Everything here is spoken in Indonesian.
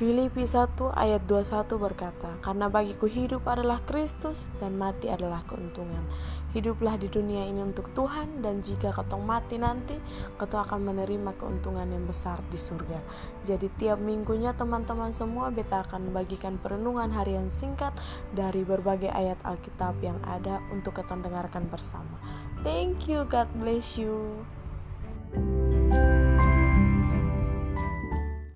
Filipi 1 ayat 21 berkata, Karena bagiku hidup adalah Kristus dan mati adalah keuntungan. Hiduplah di dunia ini untuk Tuhan dan jika ketong mati nanti, ketong akan menerima keuntungan yang besar di surga. Jadi tiap minggunya teman-teman semua beta akan bagikan perenungan harian singkat dari berbagai ayat Alkitab yang ada untuk ketong dengarkan bersama. Thank you, God bless you.